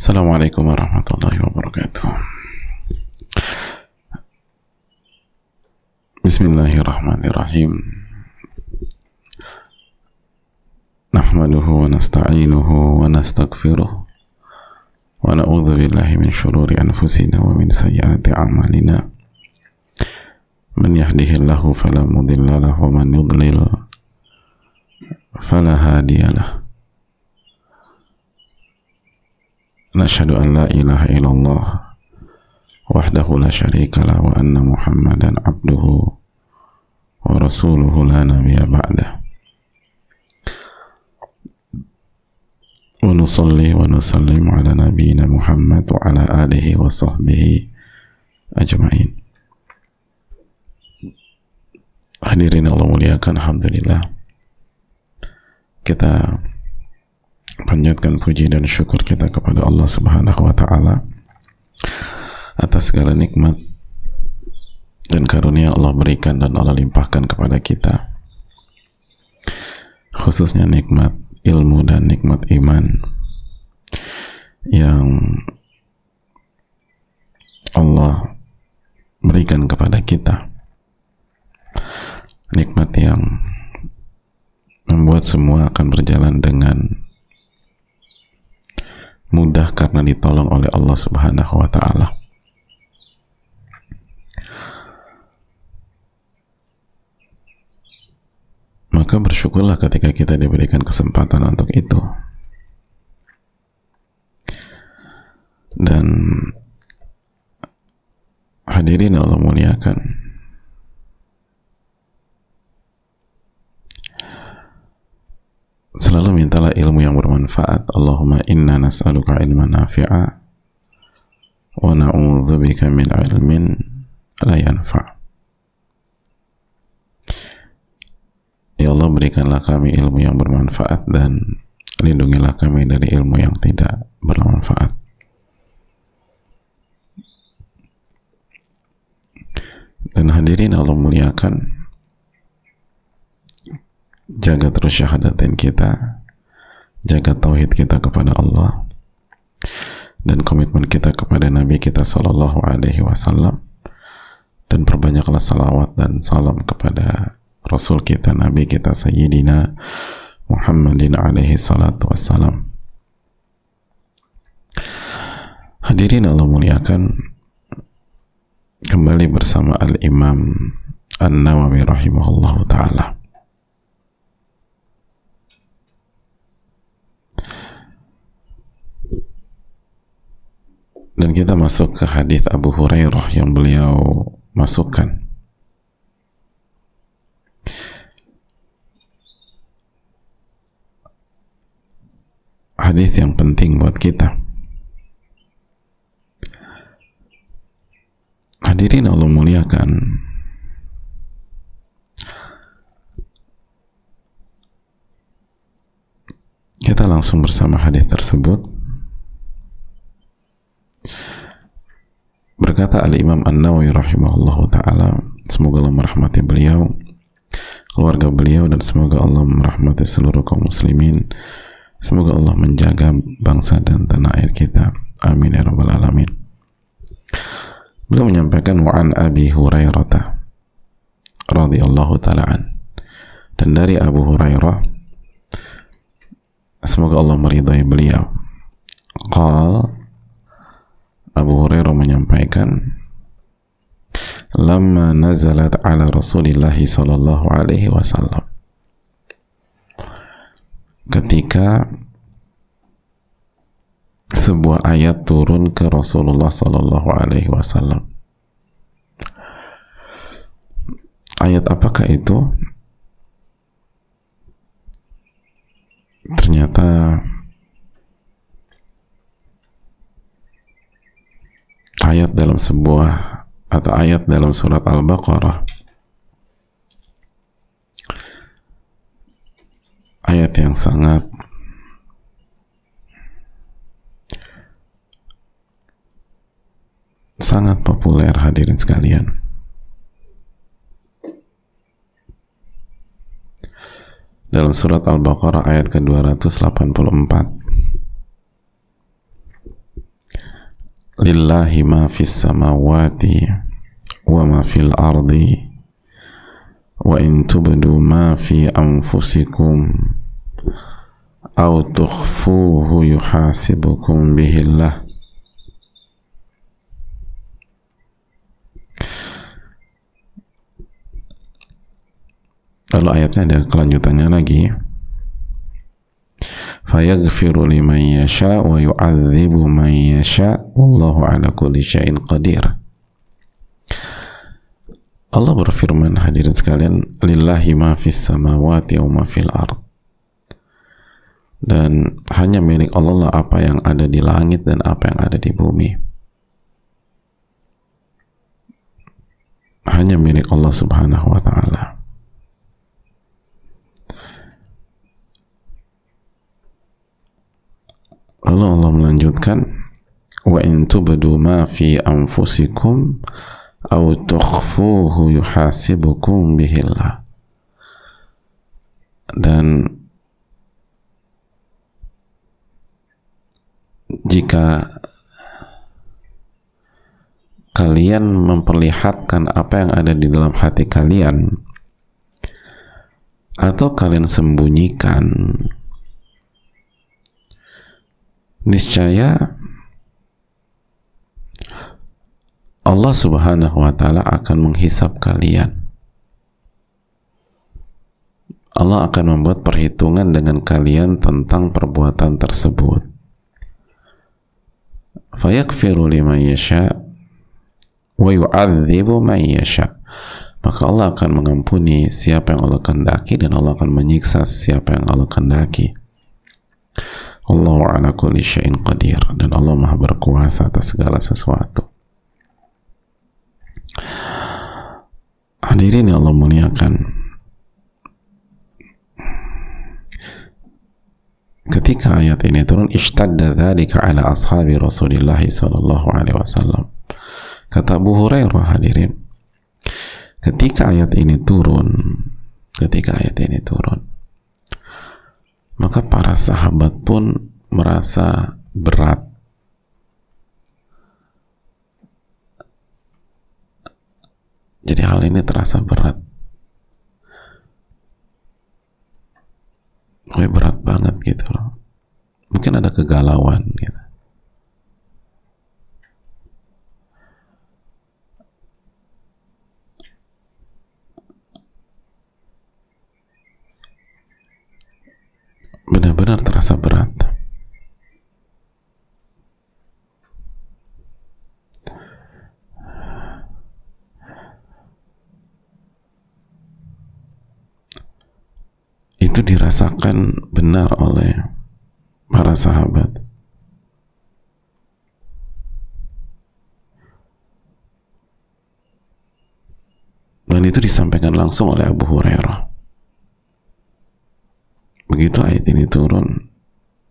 Assalamualaikum warahmatullahi wabarakatuh. Bismillahirrahmanirrahim. Nahmaduhu wa nasta'inuhu wa nastaghfiruh wa na'udzu billahi min shururi anfusina wa min sayyiati a'malina. Man yahdihillahu fala mudilla lahu wa man yudlil fala hadiya lahu. نشهد أن لا إله إلا الله وحده لا شريك له وأن محمدا عبده ورسوله لا نبي بعده. ونصلي ونسلم على نبينا محمد وعلى آله وصحبه أجمعين. Hadirin Allah muliakan Alhamdulillah. Kita panjatkan puji dan syukur kita kepada Allah Subhanahu wa taala atas segala nikmat dan karunia Allah berikan dan Allah limpahkan kepada kita khususnya nikmat ilmu dan nikmat iman yang Allah berikan kepada kita. Nikmat yang membuat semua akan berjalan dengan mudah karena ditolong oleh Allah Subhanahu wa taala. Maka bersyukurlah ketika kita diberikan kesempatan untuk itu. Dan hadirin Allah muliakan. Selalu mintalah ilmu yang bermanfaat. Allahumma inna nas'aluka ilman nafi'a wa na'udzubika min ilmin la yanfa' Ya Allah berikanlah kami ilmu yang bermanfaat dan lindungilah kami dari ilmu yang tidak bermanfaat. Dan hadirin Allah muliakan jaga terus syahadatin kita. Jaga tauhid kita kepada Allah. Dan komitmen kita kepada Nabi kita Sallallahu Alaihi Wasallam. Dan perbanyaklah salawat dan salam kepada Rasul kita Nabi kita Sayyidina Muhammadin alaihi salatu wassalam. Hadirin Allah muliakan kembali bersama Al-Imam An-Nawawi rahimahullah ta'ala dan kita masuk ke hadis Abu Hurairah yang beliau masukkan. Hadis yang penting buat kita. Hadirin Allah muliakan. Kita langsung bersama hadis tersebut Berkata Al-Imam An-Nawawi rahimahullah ta'ala, semoga Allah merahmati beliau, keluarga beliau, dan semoga Allah merahmati seluruh kaum muslimin. Semoga Allah menjaga bangsa dan tanah air kita. Amin ya rabbal alamin. Beliau menyampaikan wa'an Abi Hurairah radhiyallahu ta'ala dan dari Abu Hurairah semoga Allah meridai beliau. Qal Abu Hurairah menyampaikan lama nazalat ala Rasulillah sallallahu alaihi wasallam. Ketika sebuah ayat turun ke Rasulullah sallallahu alaihi wasallam. Ayat apakah itu? Ternyata ayat dalam sebuah atau ayat dalam surat Al-Baqarah. Ayat yang sangat sangat populer hadirin sekalian. Dalam surat Al-Baqarah ayat ke-284 lillahi ma fis samawati wa ma fil ardi wa in tubdu ma fi anfusikum aw tukhfuhu yuhasibukum Lalu ayatnya ada kelanjutannya lagi. Fayaghfiru liman yasha wa yu'adzibu man yasha wallahu ala kulli syai'in qadir. Allah berfirman hadirin sekalian, lillahi ma fis samawati wa ma fil ard. Dan hanya milik Allah lah apa yang ada di langit dan apa yang ada di bumi. Hanya milik Allah Subhanahu wa taala. Lalu Allah melanjutkan wa in tubdu ma fi anfusikum aw tukhfuhu yuhasibukum bihillah. Dan jika kalian memperlihatkan apa yang ada di dalam hati kalian atau kalian sembunyikan niscaya Allah Subhanahu wa taala akan menghisap kalian. Allah akan membuat perhitungan dengan kalian tentang perbuatan tersebut. Fayakfiru liman yasha wa yu'adzibu man yasha. Maka Allah akan mengampuni siapa yang Allah kehendaki dan Allah akan menyiksa siapa yang Allah kehendaki. Allah ala kulli syai'in qadir. Dan Allah maha berkuasa atas segala sesuatu. Hadirin yang Allah muliakan. Ketika ayat ini turun ishtadda dhalika ala ashabi rasulillah sallallahu alaihi wasallam. Kata Abu Hurairah hadirin ketika ayat ini turun ketika ayat ini turun maka para sahabat pun merasa berat. Jadi hal ini terasa berat. Gue berat banget gitu loh. Mungkin ada kegalauan gitu benar-benar terasa berat. Itu dirasakan benar oleh para sahabat. Dan itu disampaikan langsung oleh Abu Hurairah. Begitu ayat ini turun,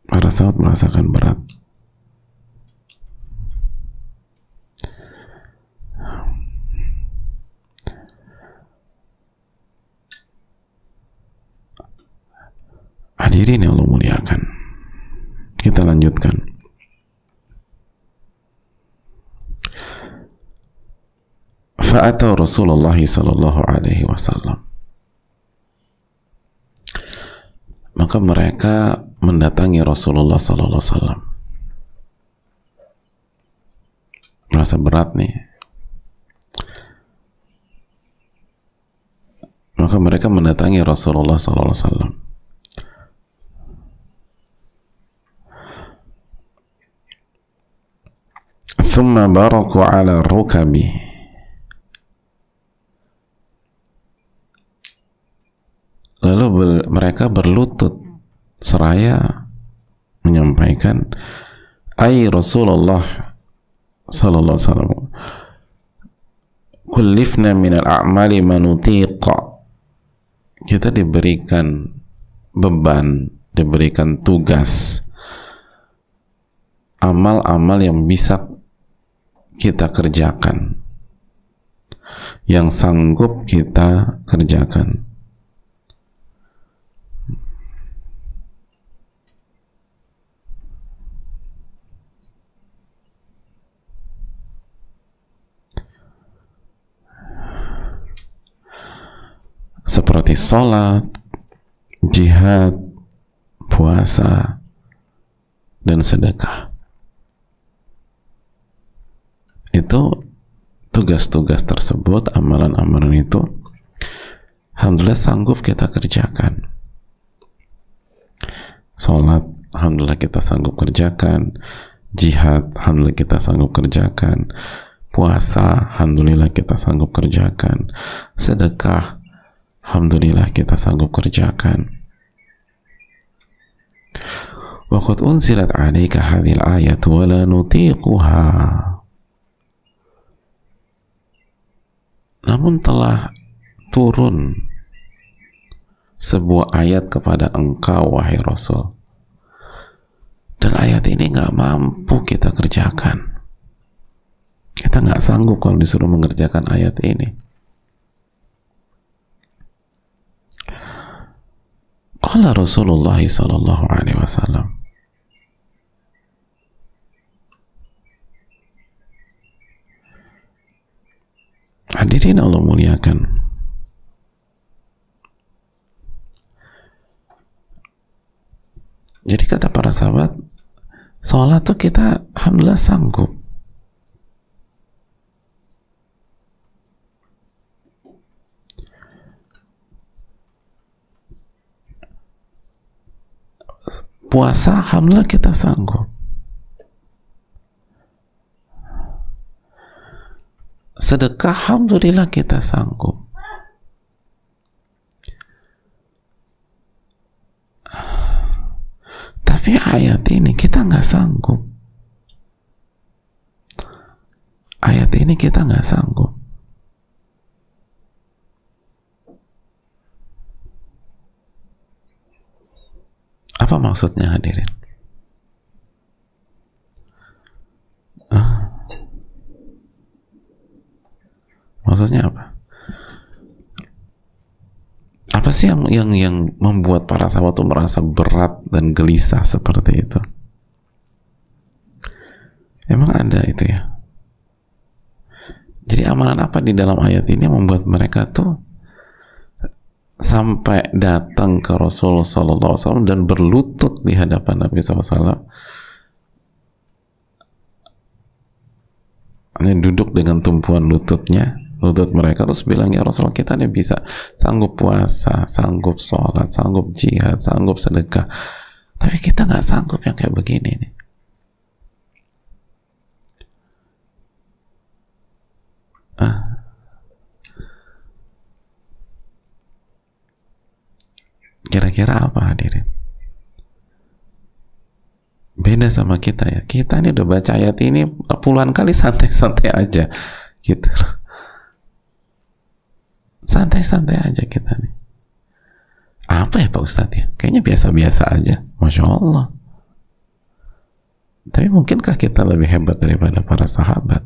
para sahabat merasakan berat. Hadirin yang Allah muliakan. Kita lanjutkan. Fa'atau Rasulullah sallallahu alaihi wasallam maka mereka mendatangi Rasulullah Sallallahu Alaihi Wasallam. Merasa berat nih. Maka mereka mendatangi Rasulullah Sallallahu Alaihi Wasallam. ثم باركوا على الركب lalu ber, mereka berlutut seraya menyampaikan ay Rasulullah sallallahu alaihi wasallam kullifna min al-a'mali manutiqa. Kita diberikan beban diberikan tugas amal-amal yang bisa kita kerjakan yang sanggup kita kerjakan seperti sholat, jihad, puasa, dan sedekah. Itu tugas-tugas tersebut, amalan-amalan itu, Alhamdulillah sanggup kita kerjakan. Sholat, Alhamdulillah kita sanggup kerjakan. Jihad, Alhamdulillah kita sanggup kerjakan. Puasa, Alhamdulillah kita sanggup kerjakan. Sedekah, Alhamdulillah kita sanggup kerjakan. Waqad unzilat 'alaika hadhil ayat wa la nutiquha. Namun telah turun sebuah ayat kepada engkau wahai Rasul. Dan ayat ini nggak mampu kita kerjakan. Kita nggak sanggup kalau disuruh mengerjakan ayat ini. Qala Rasulullah sallallahu alaihi wasallam. Hadirin Allah muliakan. Jadi kata para sahabat Sholat tuh kita Alhamdulillah sanggup puasa alhamdulillah kita sanggup. Sedekah alhamdulillah kita sanggup. Tapi ayat ini kita nggak sanggup. Ayat ini kita nggak sanggup Apa maksudnya hadirin? Ah. Maksudnya apa? Apa sih yang yang yang membuat para sahabat itu merasa berat dan gelisah seperti itu? Emang ada itu ya? Jadi amalan apa di dalam ayat ini membuat mereka tuh sampai datang ke Rasulullah SAW dan berlutut di hadapan Nabi SAW ini duduk dengan tumpuan lututnya lutut mereka terus bilang ya Rasulullah kita ini bisa sanggup puasa sanggup sholat sanggup jihad sanggup sedekah. Tapi kita nggak sanggup yang kayak begini nih. Ah Kira-kira apa hadirin? Beda sama kita ya. Kita ini udah baca ayat ini puluhan kali santai-santai aja. Gitu. Santai-santai aja kita nih. Apa ya Pak Ustadz ya? Kayaknya biasa-biasa aja. Masya Allah. Tapi mungkinkah kita lebih hebat daripada para sahabat?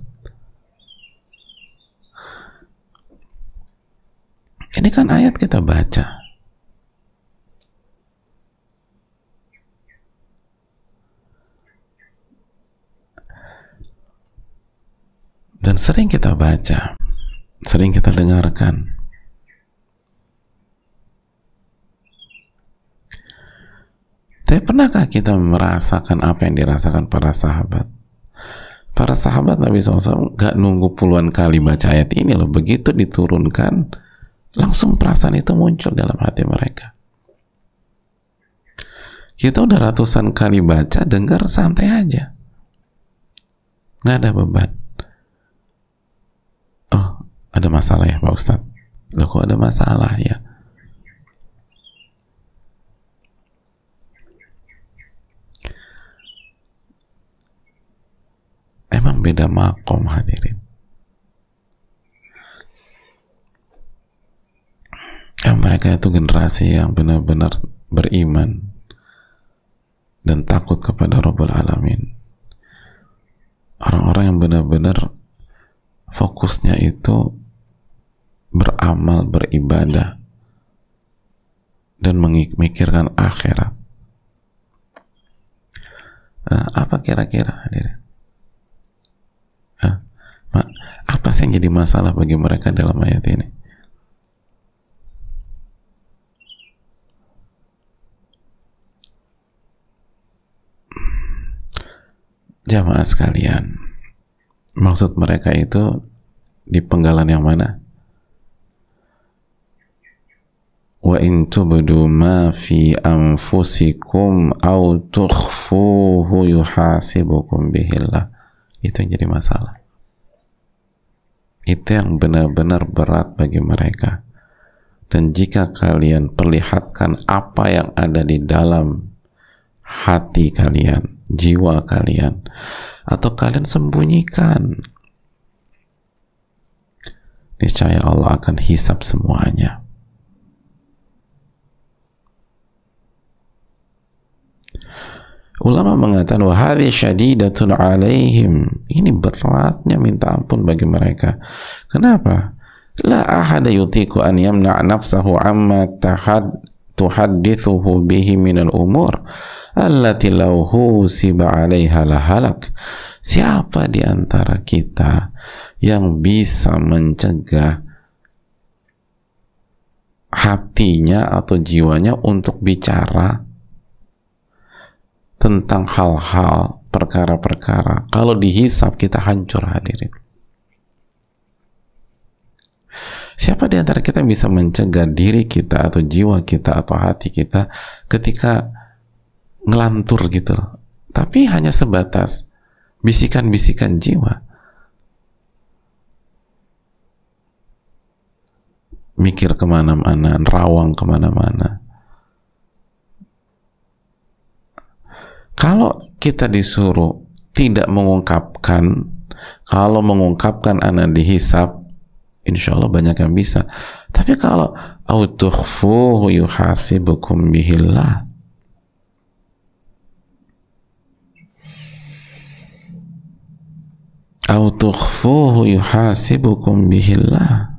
Ini kan ayat kita baca. Dan sering kita baca, sering kita dengarkan. Tapi pernahkah kita merasakan apa yang dirasakan para sahabat? Para sahabat Nabi SAW gak nunggu puluhan kali baca ayat ini loh. Begitu diturunkan, langsung perasaan itu muncul dalam hati mereka. Kita udah ratusan kali baca, dengar santai aja. Gak ada beban ada masalah ya Pak Ustadz? Loh kok ada masalah ya? Emang beda makom hadirin. Ya, mereka itu generasi yang benar-benar beriman dan takut kepada Rabbul Alamin. Orang-orang yang benar-benar fokusnya itu beramal, beribadah, dan memikirkan akhirat. Nah, apa kira-kira hadirin? Apa sih yang jadi masalah bagi mereka dalam ayat ini? Jamaah sekalian, maksud mereka itu di penggalan yang mana? Wa in tubdu ma fi anfusikum aw tukhfuhu yuhasibukum bihillah. Itu yang jadi masalah. Itu yang benar-benar berat bagi mereka. Dan jika kalian perlihatkan apa yang ada di dalam hati kalian, jiwa kalian, atau kalian sembunyikan, niscaya Allah akan hisap semuanya. Ulama mengatakan wahai syadidatun alaihim. Ini beratnya minta ampun bagi mereka. Kenapa? La ahada yutiku an yamna' nafsahu amma tahad tuhaddithuhu bihi minal umur allati law husiba 'alaiha lahalak. Siapa di antara kita yang bisa mencegah hatinya atau jiwanya untuk bicara tentang hal-hal perkara-perkara. Kalau dihisap kita hancur hadirin. Siapa di antara kita bisa mencegah diri kita atau jiwa kita atau hati kita ketika ngelantur gitu loh? Tapi hanya sebatas bisikan-bisikan jiwa. Mikir ke mana-mana, rawang ke mana-mana Kalau kita disuruh tidak mengungkapkan, kalau mengungkapkan anak dihisap, insya Allah banyak yang bisa. Tapi kalau autukhfuhu yuhasibukum bihillah, autukhfuhu yuhasibukum bihillah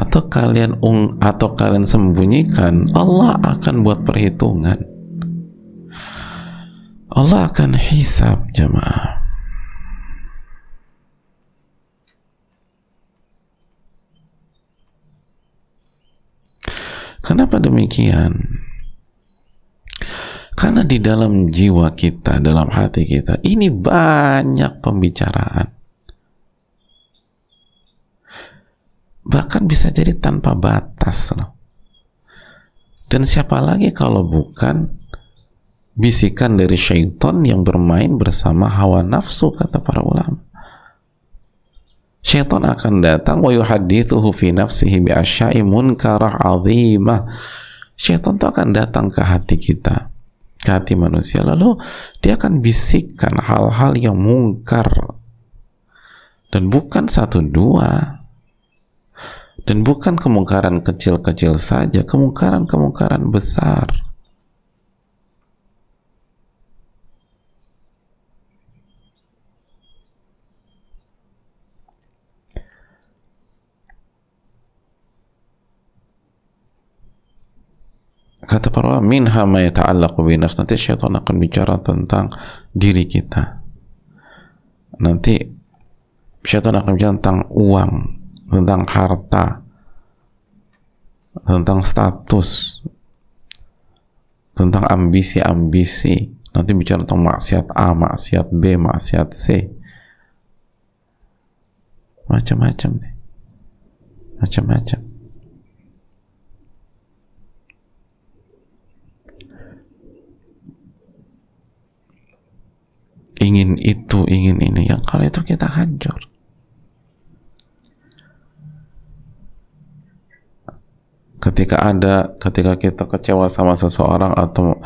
atau kalian ung atau kalian sembunyikan Allah akan buat perhitungan Allah akan hisap jemaah Kenapa demikian? Karena di dalam jiwa kita, dalam hati kita, ini banyak pembicaraan. Bahkan bisa jadi tanpa batas loh. Dan siapa lagi kalau bukan bisikan dari syaitan yang bermain bersama hawa nafsu kata para ulama. Syaitan akan datang wa yuhadithuhu fi nafsihi bi asyai munkarah azimah. Syaitan itu akan datang ke hati kita, ke hati manusia. Lalu dia akan bisikkan hal-hal yang mungkar. Dan bukan satu dua, dan bukan kemungkaran kecil-kecil saja, kemungkaran-kemungkaran besar. Kata para minha ma yata'allaqu bi. Nanti syaitan akan bicara tentang diri kita. Nanti syaitan akan bicara tentang uang, tentang harta, tentang status, tentang ambisi-ambisi. Nanti bicara tentang maksiat A, maksiat B, maksiat C. Macam-macam nih. Macam-macam. Ingin itu, ingin ini. Yang kalau itu kita hancur. Ketika ada ketika kita kecewa sama seseorang atau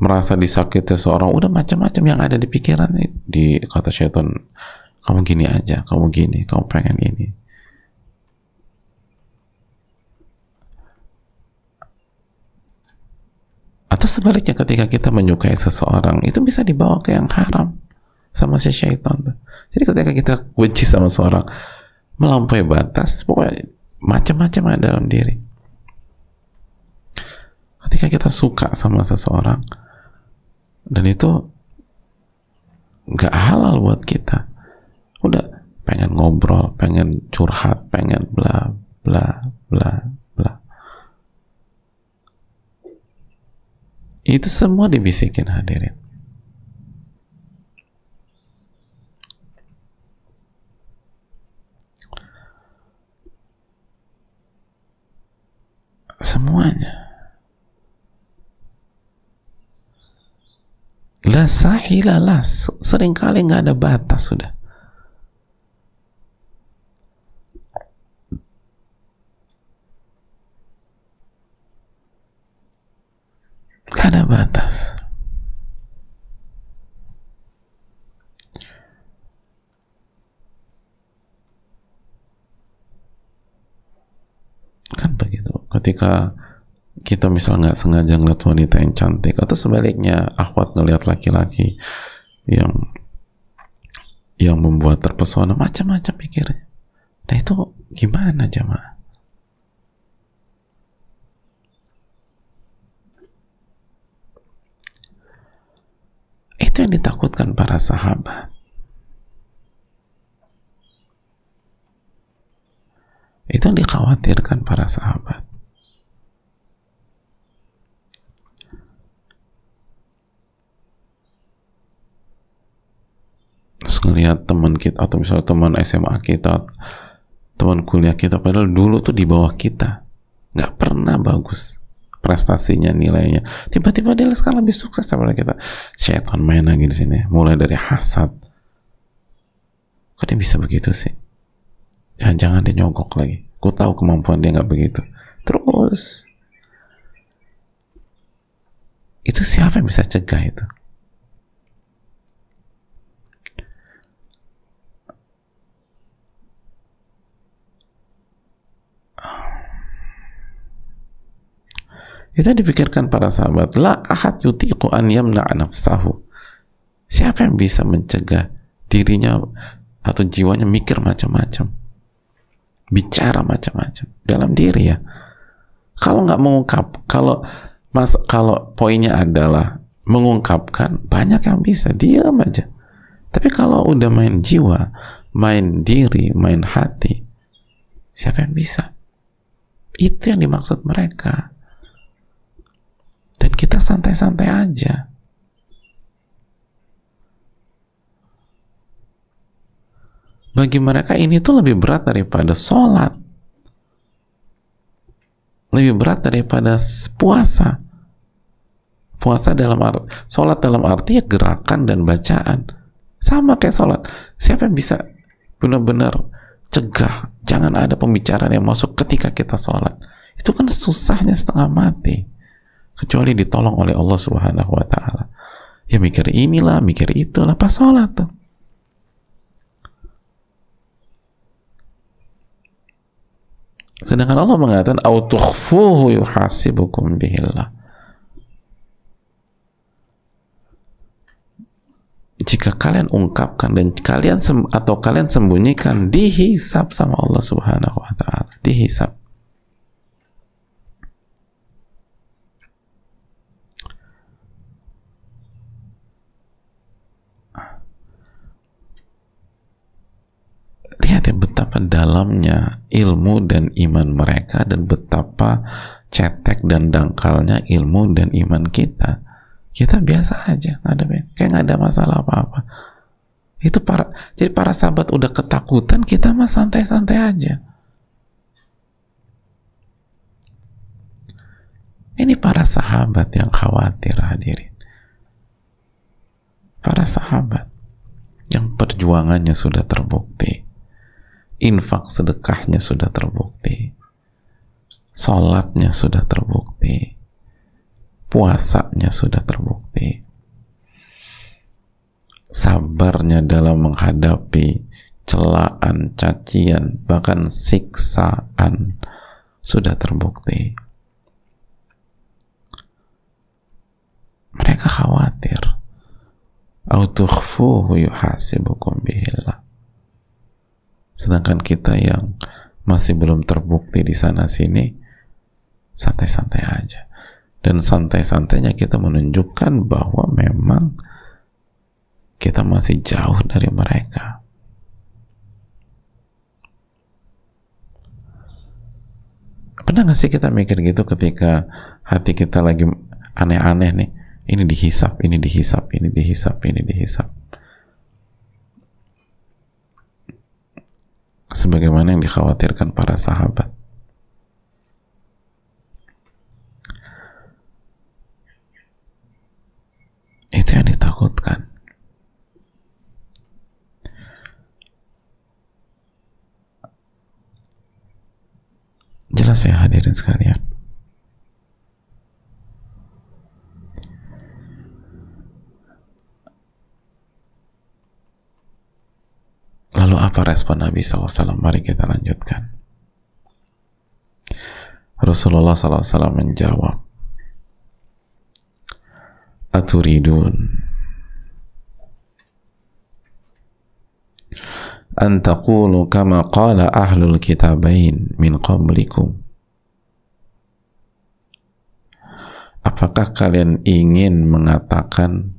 merasa disakiti seseorang udah macam-macam yang ada di pikiran di kata syaitan kamu gini aja kamu gini kamu pengen ini. Atau sebaliknya ketika kita menyukai seseorang itu bisa dibawa ke yang haram sama si syaitan jadi ketika kita benci sama seseorang melampaui batas pokoknya macam-macam ada dalam diri ketika kita suka sama seseorang dan itu nggak halal buat kita udah pengen ngobrol pengen curhat pengen bla bla bla bla Itu semua dibisikin hadirin. Semuanya. La sahilalah, sering kali nggak ada batas sudah. Gak ada batas. Kan begitu. Ketika kita misalnya nggak sengaja ngeliat wanita yang cantik atau sebaliknya akhwat ngeliat laki-laki yang yang membuat terpesona macam-macam pikirnya. Nah itu gimana jemaah? Itu yang ditakutkan para sahabat. Itu yang dikhawatirkan para sahabat. Ngeliat teman kita atau misalnya teman SMA kita, teman kuliah kita, padahal dulu tuh di bawah kita, nggak pernah bagus prestasinya nilainya. Tiba-tiba dia sekarang lebih sukses daripada kita. Setan main lagi di sini mulai dari hasad. Kok dia bisa begitu sih? Jangan-jangan dia nyogok lagi. Ku tahu kemampuan dia nggak begitu. Terus itu siapa yang bisa cegah itu Itu dipikirkan para sahabat. La ahad yutiqu an yamna'a nafsahu. Siapa yang bisa mencegah dirinya atau jiwanya mikir macam-macam? Bicara macam-macam dalam diri ya. Kalau nggak mengungkap, kalau mas kalau poinnya adalah mengungkapkan, banyak yang bisa diam aja. Tapi kalau udah main jiwa, main diri, main hati, siapa yang bisa? Itu yang dimaksud mereka dan kita santai-santai aja. Bagi mereka ini tuh lebih berat daripada sholat. Lebih berat daripada puasa. Puasa dalam arti sholat dalam arti ya gerakan dan bacaan. Sama kayak sholat. Siapa yang bisa benar-benar cegah? Jangan ada pembicaraan yang masuk ketika kita sholat. Itu kan susahnya setengah mati kecuali ditolong oleh Allah Subhanahu wa taala. Ya mikir inilah, mikir itulah pas sholat tuh. Sedangkan Allah mengatakan autukhfuhu yuhasibukum bihillah. Jika kalian ungkapkan dan kalian atau kalian sembunyikan dihisap sama Allah Subhanahu wa taala, dihisap. Lihat ya betapa dalamnya ilmu dan iman mereka dan betapa cetek dan dangkalnya ilmu dan iman kita. Kita biasa aja ada kayak nggak ada masalah apa-apa. Itu para jadi para sahabat udah ketakutan kita mah santai-santai aja. Ini para sahabat yang khawatir hadirin. Para sahabat yang perjuangannya sudah terbukti infak sedekahnya sudah terbukti sholatnya sudah terbukti puasanya sudah terbukti sabarnya dalam menghadapi celaan, cacian, bahkan siksaan sudah terbukti. Mereka khawatir. Autukhfuhu yuhasibukum bihillah sedangkan kita yang masih belum terbukti di sana sini santai-santai aja. Dan santai-santainya kita menunjukkan bahwa memang kita masih jauh dari mereka. Pernah gak sih kita mikir gitu ketika hati kita lagi aneh-aneh nih? Ini dihisap, ini dihisap, ini dihisap, ini dihisap. Sebagaimana yang dikhawatirkan para sahabat. Itu yang ditakutkan. Jelas ya hadirin sekalian. Lalu apa respon Nabi SAW? Mari kita lanjutkan. Rasulullah SAW menjawab, Aturidun an taqulu kama qala ahlul kitabain min qablikum Apakah kalian ingin mengatakan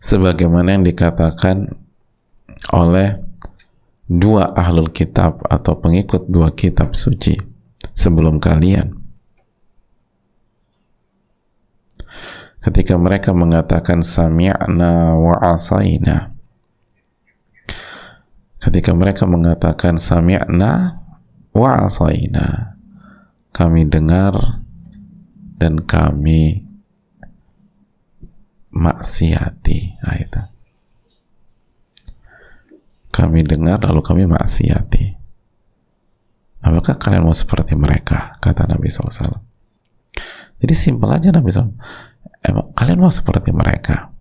sebagaimana yang dikatakan oleh dua ahlul kitab atau pengikut dua kitab suci sebelum kalian. Ketika mereka mengatakan sami'na wa asaina. Ketika mereka mengatakan sami'na wa asaina kami dengar dan kami maksiati. Nah, itu. Kami dengar lalu kami maksiati. Apakah kalian mau seperti mereka? Kata Nabi SAW jadi simpel aja Nabi SAW emang kalian mau seperti mereka?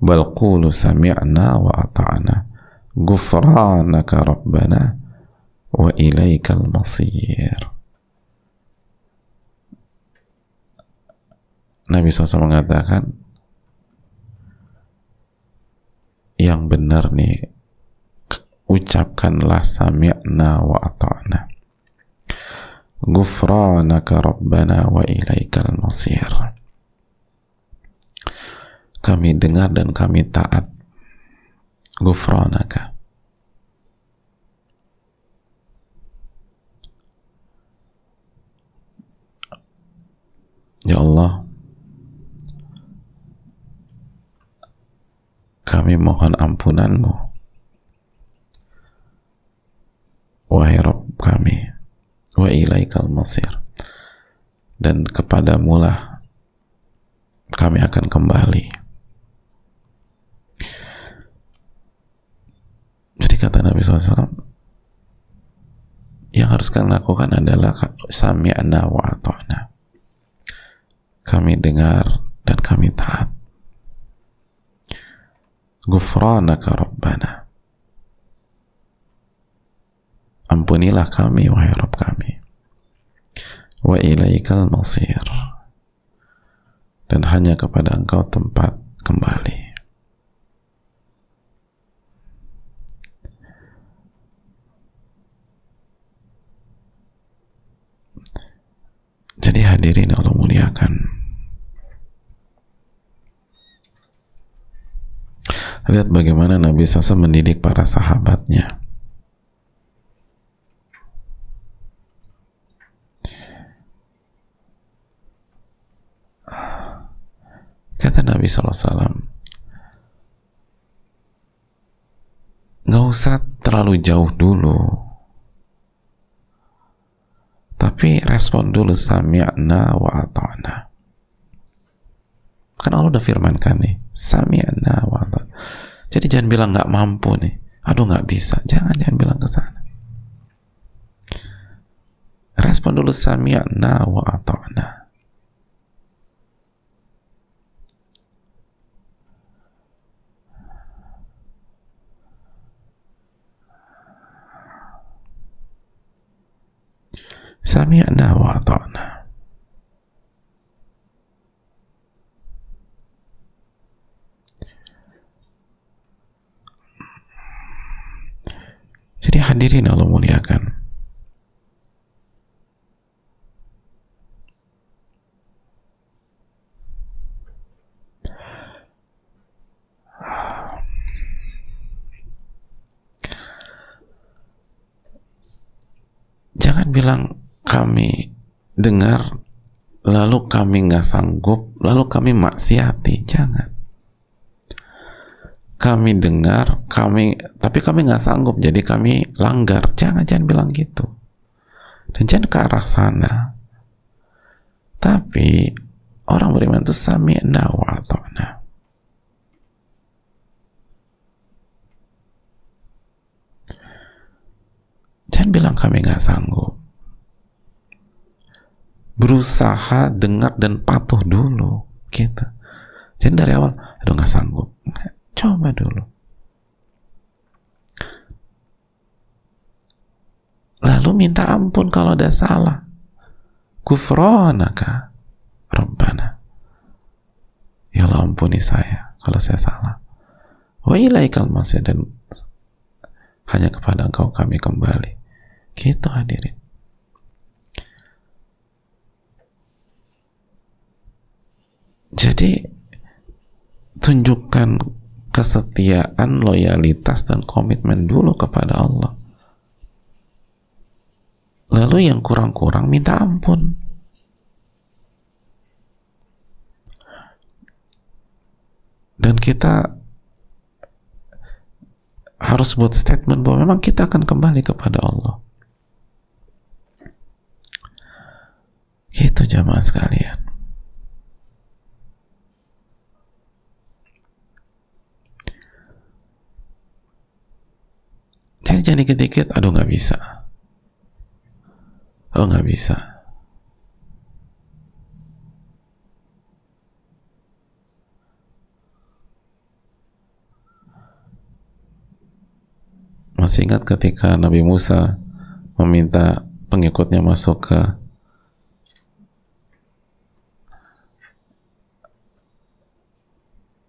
Balqulu sami'na wa ata'na gufranaka rabbana wa ilaikal masir. Nabi SAW mengatakan yang benar nih ucapkanlah sami'na wa ata'na. Gufranaka rabbana wa ilaikal masir. Kami dengar dan kami taat. Gufranaka Ya Allah kami mohon ampunanmu. Wahai Rabb kami wa ilaikal masir. Dan kepadamu lah kami akan kembali. Jadi kata Nabi SAW yang harus kalian lakukan adalah sami'na wa kami dengar dan kami taat Gufranaka Rabbana Ampunilah kami wahai Rabb kami. Wa ilaikal masir. Dan hanya kepada engkau tempat kembali. Jadi hadirin Allah muliakan Lihat bagaimana Nabi SAW mendidik para sahabatnya. Kata Nabi SAW, nggak usah terlalu jauh dulu. Tapi respon dulu sami'na wa ata'na. Kan Allah udah firmankan nih, sami'na wa Jadi jangan bilang nggak mampu nih. Aduh nggak bisa. Jangan jangan bilang ke sana. Respon dulu sami'na wa ata'na. Sami'na wa ata'na. Jadi hadirin Allah muliakan. Jangan bilang kami dengar lalu kami nggak sanggup lalu kami maksiati jangan kami dengar kami tapi kami nggak sanggup. Jadi kami langgar. Jangan jangan bilang gitu. Dan jangan ke arah sana. Tapi orang beriman itu sami'na wa ta'na jangan bilang kami nggak sanggup. Berusaha dengar dan patuh dulu gitu. Jadi dari awal aduh nggak sanggup coba dulu. Lalu minta ampun kalau ada salah. Kufronaka Rabbana. Ya Allah ampuni saya kalau saya salah. Wa ilaikal masih dan hanya kepada engkau kami kembali. Gitu hadirin. Jadi tunjukkan kesetiaan, loyalitas dan komitmen dulu kepada Allah. Lalu yang kurang-kurang minta ampun. Dan kita harus buat statement bahwa memang kita akan kembali kepada Allah. Itu jamaah sekalian. Jadi jangan dikit-dikit, aduh nggak bisa. Oh nggak bisa. Masih ingat ketika Nabi Musa meminta pengikutnya masuk ke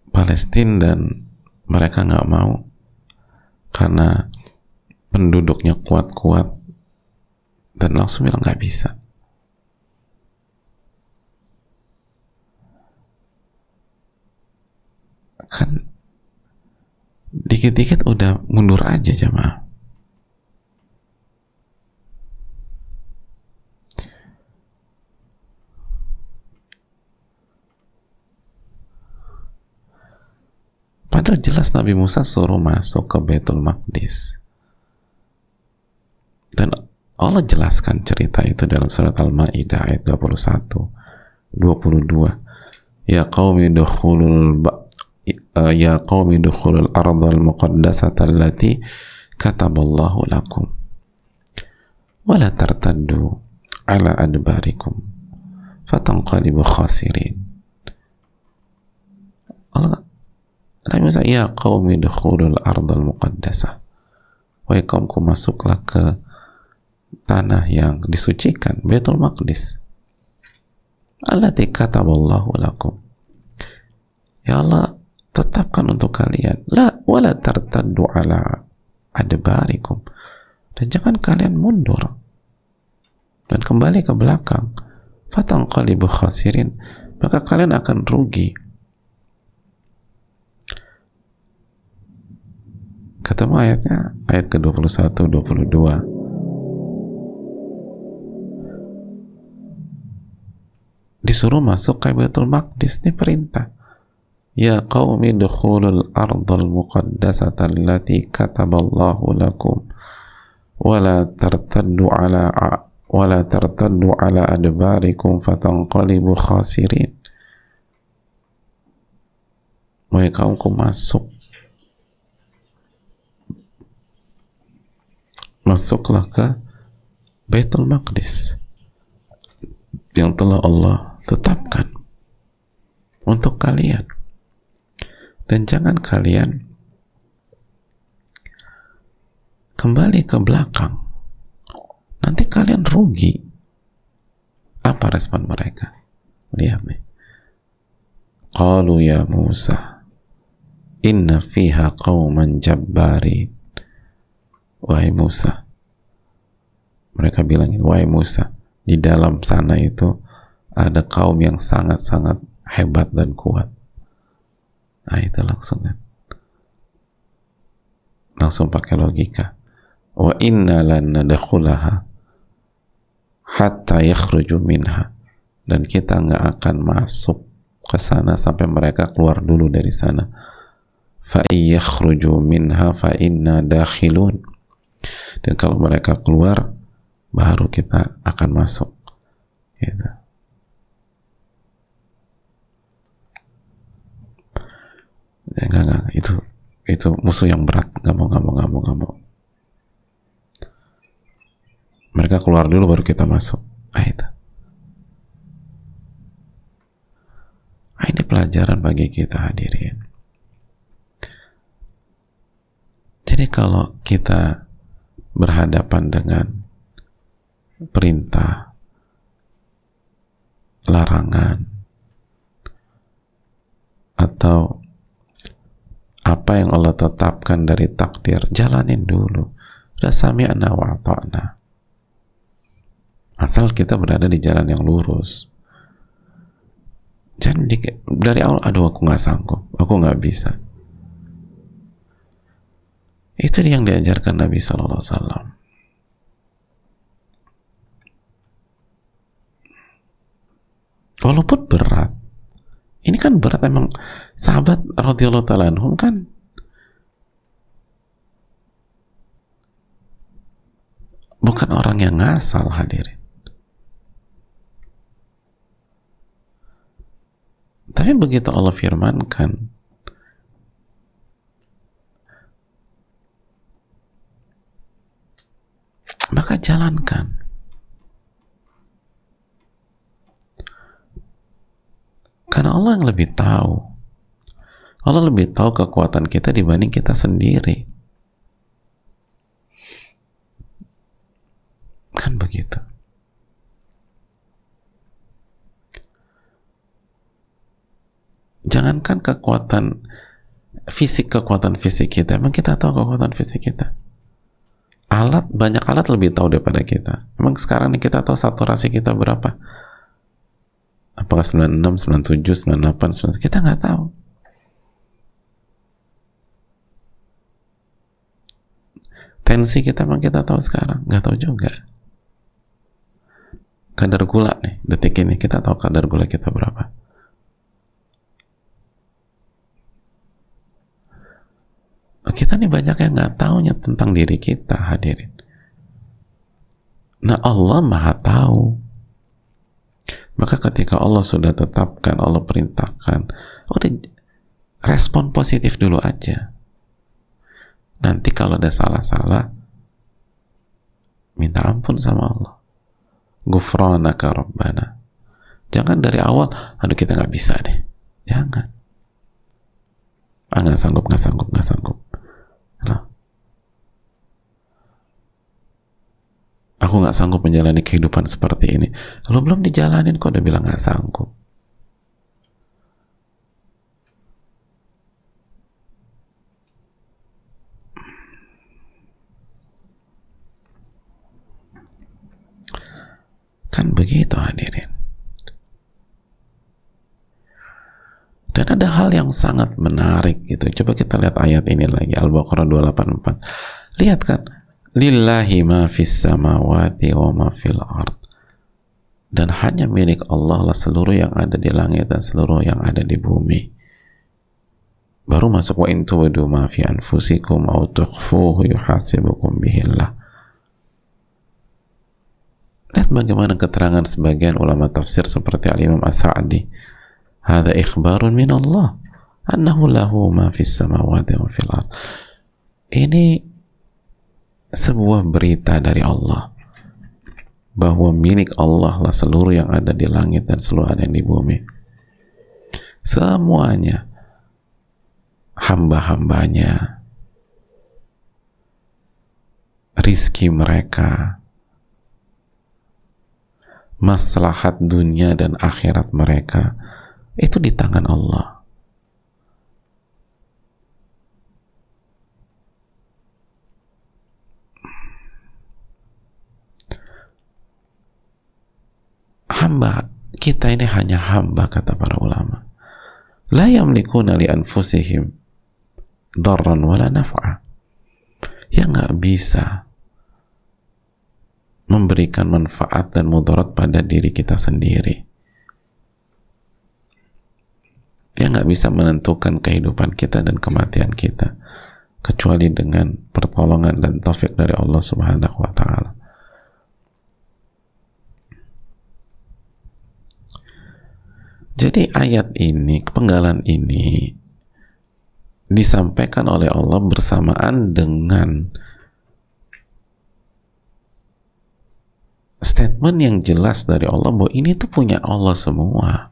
Palestina dan mereka nggak mau karena penduduknya kuat-kuat dan langsung bilang nggak bisa kan dikit-dikit udah mundur aja jamaah Padahal jelas Nabi Musa suruh masuk ke Betul Maqdis. Dan Allah jelaskan cerita itu dalam surat Al-Maidah ayat 21 22 Ya qaumi dukhulul ya qaumi dukhulul ardhal muqaddasata allati kataballahu lakum. Wa la tartaddu ala adbarikum fatanqalibu khasirin. Allah Nabi Musa ya qaumi dukhulul ardhal muqaddasah. Wahai kaumku masuklah ke tanah yang disucikan Betul Maqdis. Allati kataballahu lakum. Ya Allah tetapkan untuk kalian. La wala tartaddu ala adbarikum. Dan jangan kalian mundur. Dan kembali ke belakang. Fatangqalibu khasirin. Maka kalian akan rugi. Ketemu ayatnya ayat ke-21 22 disuruh masuk ke Baitul Maqdis ini perintah. Ya qaumi dukhulul ardhal muqaddasata allati kataballahu lakum. Wala tartaddu ala wala tartaddu ala adbarikum fatanqalibu khasirin. Wahai kaumku masuk. Masuklah ke Baitul Maqdis yang telah Allah tetapkan untuk kalian. Dan jangan kalian kembali ke belakang. Nanti kalian rugi. Apa respon mereka? Lihat nih. Qalu ya Musa inna fiha qauman jabbarin. Wahai Musa. Mereka bilangin wahai Musa di dalam sana itu ada kaum yang sangat-sangat hebat dan kuat. Nah itu langsung kan. Langsung pakai logika. Wa inna lan nadakhulaha hatta yakhruju minha dan kita nggak akan masuk ke sana sampai mereka keluar dulu dari sana fa yakhruju minha fa inna dakhilun dan kalau mereka keluar baru kita akan masuk gitu. Ya, enggak, enggak, itu itu musuh yang berat. Nggak mau nggak mau nggak mau nggak mau. Mereka keluar dulu baru kita masuk. Ah itu. Ah, ini pelajaran bagi kita hadirin. Jadi kalau kita berhadapan dengan perintah larangan atau apa yang Allah tetapkan dari takdir jalanin dulu. Udah sami'na wa ta'na asal kita berada di jalan yang lurus. Jangan di, dari awal aduh aku nggak sanggup aku nggak bisa. Itu yang diajarkan Nabi Sallallahu Alaihi Wasallam. Walaupun berat ini kan berat emang. Sahabat radhiyallahu taala kan. Bukan orang yang ngasal hadirin. Tapi begitu Allah firmankan, maka jalankan. Karena Allah yang lebih tahu. Allah lebih tahu kekuatan kita dibanding kita sendiri. Kan begitu. jangankan kekuatan fisik kekuatan fisik kita emang kita tahu kekuatan fisik kita alat banyak alat lebih tahu daripada kita emang sekarang nih kita tahu saturasi kita berapa apakah 96, 97, 98, 99 kita nggak tahu. Tensi kita emang kita tahu sekarang. Nggak tahu juga. Kadar gula nih detik ini. Kita tahu kadar gula kita berapa. Kita nih banyak yang nggak tahunya tentang diri kita hadirin. Nah Allah maha tahu maka ketika Allah sudah tetapkan Allah perintahkan udah respon positif dulu aja. Nanti kalau ada salah-salah minta ampun sama Allah. Gufranaka rabbana. Jangan dari awal aduh kita nggak bisa deh. Jangan. Ah nggak sanggup nggak sanggup nggak sanggup nah. Aku nggak sanggup menjalani kehidupan seperti ini lo belum dijalanin kok udah bilang nggak sanggup kan begitu hadirin Dan ada hal yang sangat menarik gitu. Coba kita lihat ayat ini lagi Al-Baqarah 284. Lihat kan, lillahi ma fis samawati wa ma fil ard. Dan hanya milik Allah lah seluruh yang ada di langit dan seluruh yang ada di bumi. Baru masuk wa intu wadu ma fi anfusikum au tukhfuhu yuhasibukum bihillah. Lihat bagaimana keterangan sebagian ulama tafsir seperti al-imam as-sa'di. Hadha ikhbarun min Allah annahu lahu ma fis samawati wa fil ard. Ini sebuah berita dari Allah. Bahwa milik Allah lah seluruh yang ada di langit dan seluruh ada yang di bumi. Semuanya. Hamba-hambanya. Rizki mereka. Maslahat dunia dan akhirat mereka. Itu di tangan Allah. Hamba kita ini hanya hamba kata para ulama. La yamlikuna li anfusihim darran wala naf'a. Yang nggak bisa memberikan manfaat dan mudarat pada diri kita sendiri. Dia nggak bisa menentukan kehidupan kita dan kematian kita kecuali dengan pertolongan dan taufik dari Allah Subhanahu wa taala. Jadi ayat ini, kepenggalan ini disampaikan oleh Allah bersamaan dengan statement yang jelas dari Allah bahwa ini tuh punya Allah semua.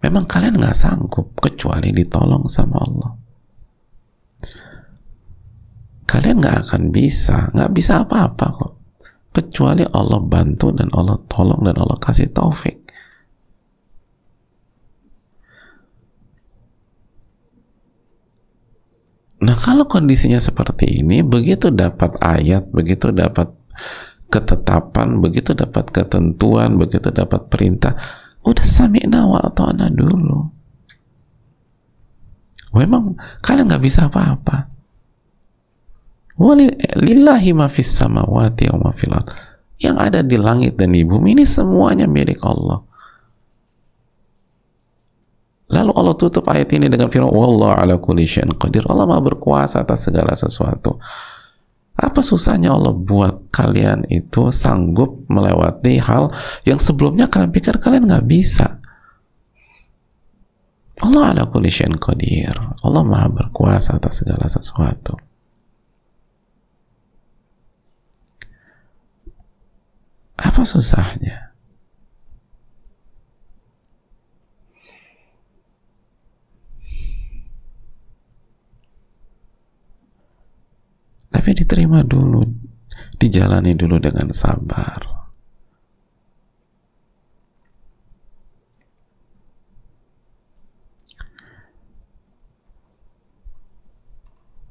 Memang kalian nggak sanggup kecuali ditolong sama Allah. Kalian nggak akan bisa, nggak bisa apa-apa kok. Kecuali Allah bantu dan Allah tolong dan Allah kasih taufik. Nah kalau kondisinya seperti ini, begitu dapat ayat, begitu dapat ketetapan, begitu dapat ketentuan, begitu dapat perintah, udah sami'na wa ta'na dulu. Memang kalian nggak bisa apa-apa. Walillahi ma fis samawati wa ma Yang ada di langit dan di bumi ini semuanya milik Allah. Lalu Allah tutup ayat ini dengan firman Wallahu ala kulli syai'in qadir. Allah Maha berkuasa atas segala sesuatu. Apa susahnya Allah buat kalian itu sanggup melewati hal yang sebelumnya kalian pikir kalian nggak bisa? Allah ala kulli syai'in qadir. Allah Maha berkuasa atas segala sesuatu. Apa susahnya? Tapi diterima dulu, dijalani dulu dengan sabar.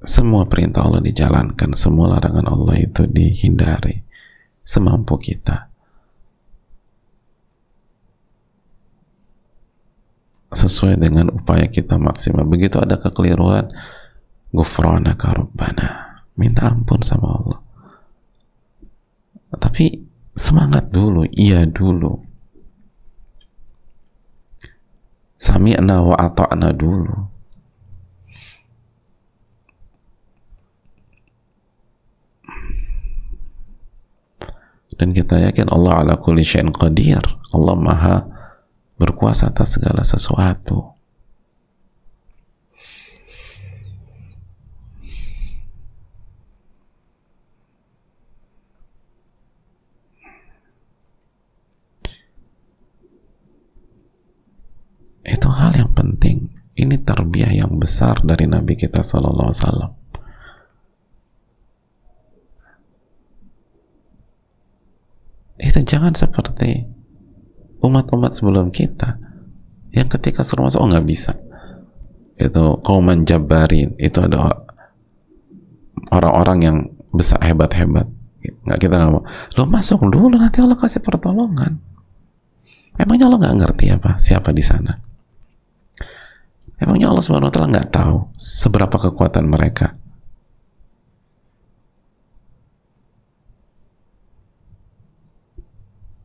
Semua perintah Allah dijalankan, semua larangan Allah itu dihindari semampu kita. Sesuai dengan upaya kita maksimal. Begitu ada kekeliruan, gufranaka rabbana minta ampun sama Allah. Tapi semangat dulu iya dulu. Sami'na wa ata'na dulu. Dan kita yakin Allah ala kulli syai'in qadir. Allah maha berkuasa atas segala sesuatu itu hal yang penting ini terbiah yang besar dari Nabi kita Sallallahu Alaihi Wasallam. Itu jangan seperti umat-umat sebelum kita yang ketika suruh masuk oh nggak bisa. Itu kauman jabarin itu ada orang-orang yang besar hebat-hebat. Nggak kita nggak mau. Lo masuk dulu nanti Allah kasih pertolongan. Emangnya Allah nggak ngerti apa siapa di sana Emangnya Allah Subhanahu wa nggak tahu seberapa kekuatan mereka?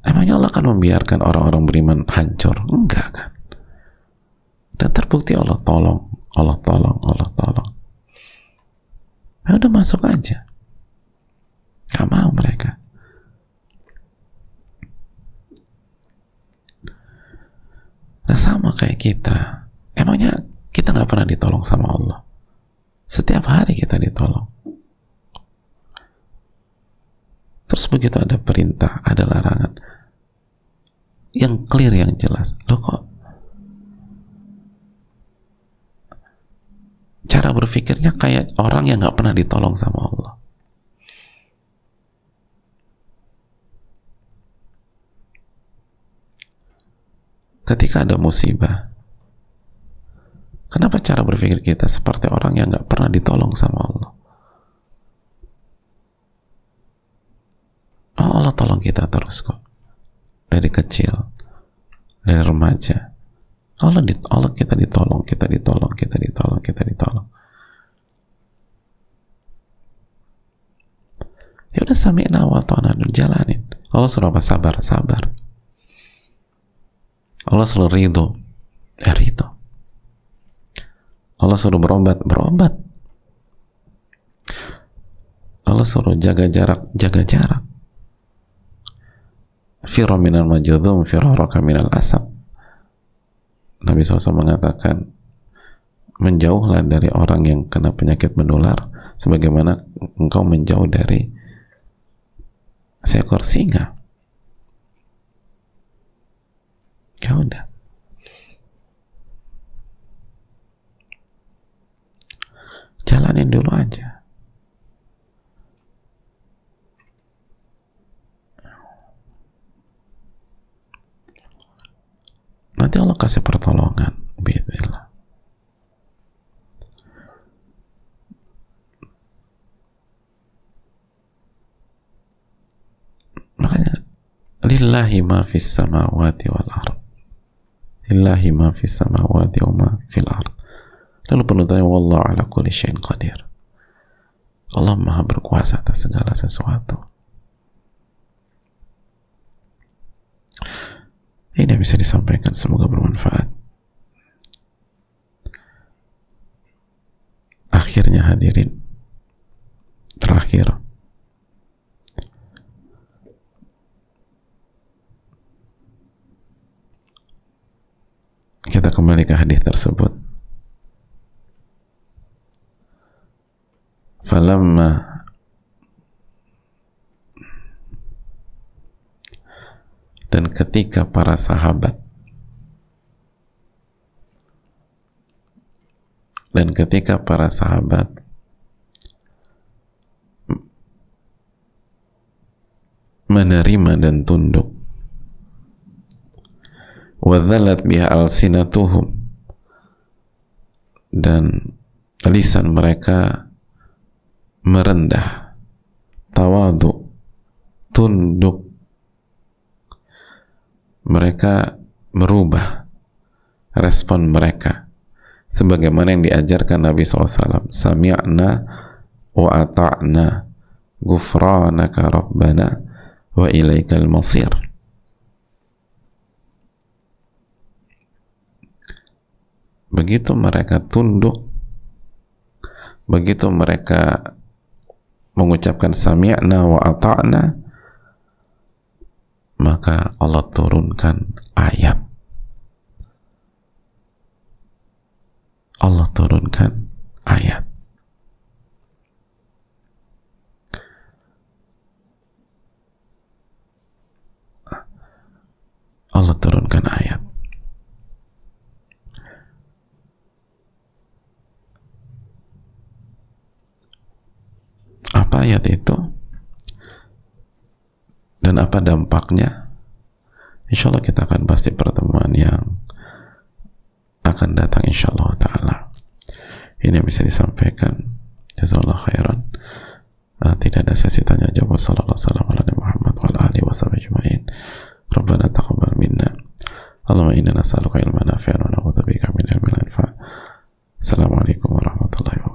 Emangnya Allah akan membiarkan orang-orang beriman hancur? Enggak kan? Dan terbukti Allah tolong, Allah tolong, Allah tolong. Ya udah masuk aja. Gak mau mereka. Nah sama kayak kita Emangnya kita nggak pernah ditolong sama Allah? Setiap hari kita ditolong. Terus begitu ada perintah, ada larangan, yang clear, yang jelas. Lo kok cara berpikirnya kayak orang yang nggak pernah ditolong sama Allah. Ketika ada musibah, Kenapa cara berpikir kita seperti orang yang nggak pernah ditolong sama Allah? Oh, Allah tolong kita terus kok. Dari kecil, dari remaja. Allah, di, Allah kita ditolong, kita ditolong, kita ditolong, kita ditolong. Ya udah sami'na wa ta'na jalanin Allah suruh apa sabar sabar Allah suruh ridho ya ridho Allah suruh berobat berobat. Allah suruh jaga jarak jaga jarak. Firra minal majudhum firaraka minal asab. Nabi SAW mengatakan menjauhlah dari orang yang kena penyakit menular sebagaimana engkau menjauh dari seekor singa. Ya udah jalanin dulu aja. Nanti Allah kasih pertolongan Bismillah. Makanya lillahi ma fis samawati wal ard. Lillahi ma fis samawati wa ma fil ard lalu penutupnya wallahu ala kulli syai'in qadir. Allah maha berkuasa atas segala sesuatu. Ini yang bisa disampaikan semoga bermanfaat. Akhirnya hadirin terakhir. Kita kembali ke hadis tersebut falamma. Dan ketika para sahabat dan ketika para sahabat menerima dan tunduk wadhalat biha alsinatuhum dan lisan mereka merendah. Tawadu. Tunduk. Mereka merubah respon mereka. Sebagaimana yang diajarkan Nabi SAW sami'na wa ata'na gufranaka rabbana wa ilaikal masir. Begitu mereka tunduk begitu mereka mengucapkan sami'na wa ata'na maka Allah turunkan ayat. Allah turunkan ayat. Allah turunkan ayat apa ayat itu? Dan apa dampaknya? Insya Allah kita akan di pertemuan yang akan datang insya Allah ta'ala. Ini yang bisa disampaikan. Jazakallah khairan. Uh, tidak ada sesi tanya jawab. Sallallahu alaihi Muhammad wa alihi wa sahbihi Rabbana taqabbal minna. Allahumma inna nas'aluka ilman nafi'an wa na'udzubika min ilmin la yanfa' Assalamualaikum warahmatullahi wabarakatuh